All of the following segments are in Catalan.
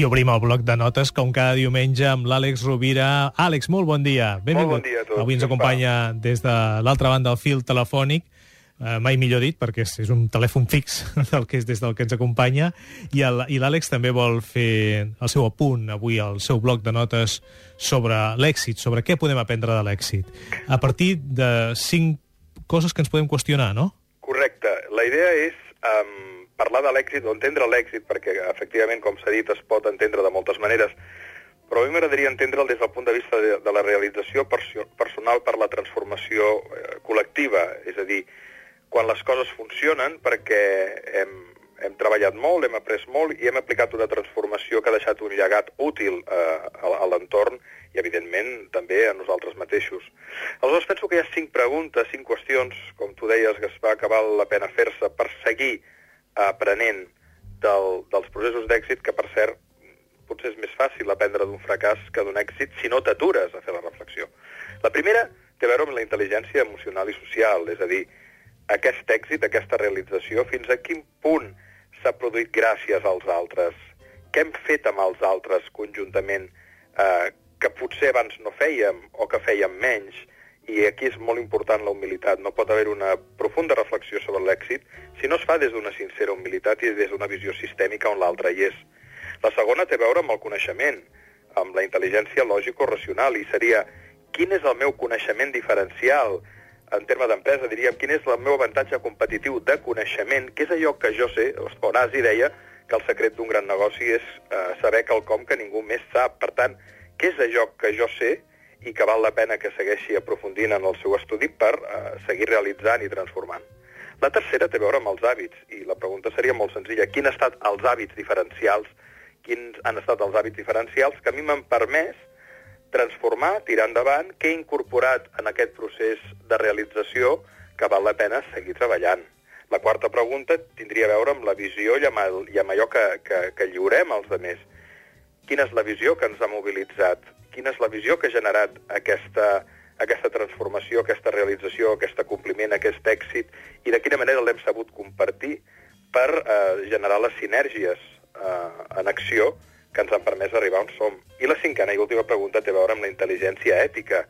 I obrim el bloc de notes, com cada diumenge, amb l'Àlex Rovira. Àlex, molt bon dia. Benvingut. Molt bon dia a tots. Avui ens acompanya des de l'altra banda del fil telefònic, eh, mai millor dit, perquè és, és un telèfon fix del que és des del que ens acompanya, i l'Àlex també vol fer el seu apunt avui al seu bloc de notes sobre l'èxit, sobre què podem aprendre de l'èxit, a partir de cinc coses que ens podem qüestionar, no? Correcte. La idea és um, parlar de l'èxit o entendre l'èxit, perquè efectivament, com s'ha dit, es pot entendre de moltes maneres, però a mi m'agradaria entendre'l des del punt de vista de, de la realització personal per la transformació eh, col·lectiva, és a dir, quan les coses funcionen perquè hem, hem treballat molt, hem après molt i hem aplicat una transformació que ha deixat un llegat útil eh, a, a l'entorn i, evidentment, també a nosaltres mateixos. Aleshores, penso que hi ha cinc preguntes, cinc qüestions, com tu deies, que es va acabar la pena fer-se per seguir aprenent del, dels processos d'èxit, que per cert potser és més fàcil aprendre d'un fracàs que d'un èxit si no t'atures a fer la reflexió. La primera té a veure amb la intel·ligència emocional i social, és a dir, aquest èxit, aquesta realització, fins a quin punt s'ha produït gràcies als altres, què hem fet amb els altres conjuntament eh, que potser abans no fèiem o que fèiem menys, i aquí és molt important la humilitat. No pot haver una profunda reflexió sobre l'èxit si no es fa des d'una sincera humilitat i des d'una visió sistèmica on l'altre hi és. La segona té a veure amb el coneixement, amb la intel·ligència lògico-racional, i seria quin és el meu coneixement diferencial en termes d'empresa, diríem, quin és el meu avantatge competitiu de coneixement, què és allò que jo sé, Horaci deia que el secret d'un gran negoci és eh, saber quelcom que ningú més sap. Per tant, què és allò que jo sé i que val la pena que segueixi aprofundint en el seu estudi per eh, seguir realitzant i transformant. La tercera té a veure amb els hàbits, i la pregunta seria molt senzilla. Quins han estat els hàbits diferencials, quins han estat els hàbits diferencials que a mi m'han permès transformar, tirar endavant, què he incorporat en aquest procés de realització que val la pena seguir treballant. La quarta pregunta tindria a veure amb la visió i i amb allò que, que, que lliurem als altres. Quina és la visió que ens ha mobilitzat? quina és la visió que ha generat aquesta, aquesta transformació, aquesta realització, aquest compliment, aquest èxit, i de quina manera l'hem sabut compartir per eh, generar les sinergies eh, en acció que ens han permès arribar on som. I la cinquena i última pregunta té a veure amb la intel·ligència ètica.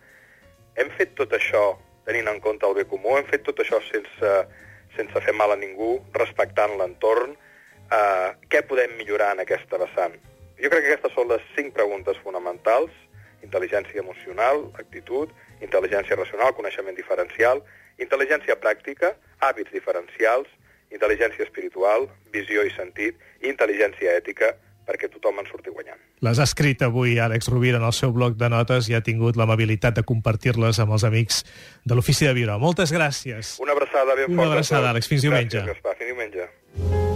Hem fet tot això tenint en compte el bé comú, hem fet tot això sense, sense fer mal a ningú, respectant l'entorn, eh, què podem millorar en aquesta vessant? Jo crec que aquestes són les cinc preguntes fonamentals intel·ligència emocional, actitud, intel·ligència racional, coneixement diferencial, intel·ligència pràctica, hàbits diferencials, intel·ligència espiritual, visió i sentit, i intel·ligència ètica, perquè tothom en surti guanyant. Les ha escrit avui Àlex Rovira en el seu bloc de notes i ha tingut l'amabilitat de compartir-les amb els amics de l'Ofici de Viure. Moltes gràcies. Una abraçada ben Una forta. Una abraçada, Àlex. Fins diumenge. Gràcies, Gaspar. Fins diumenge.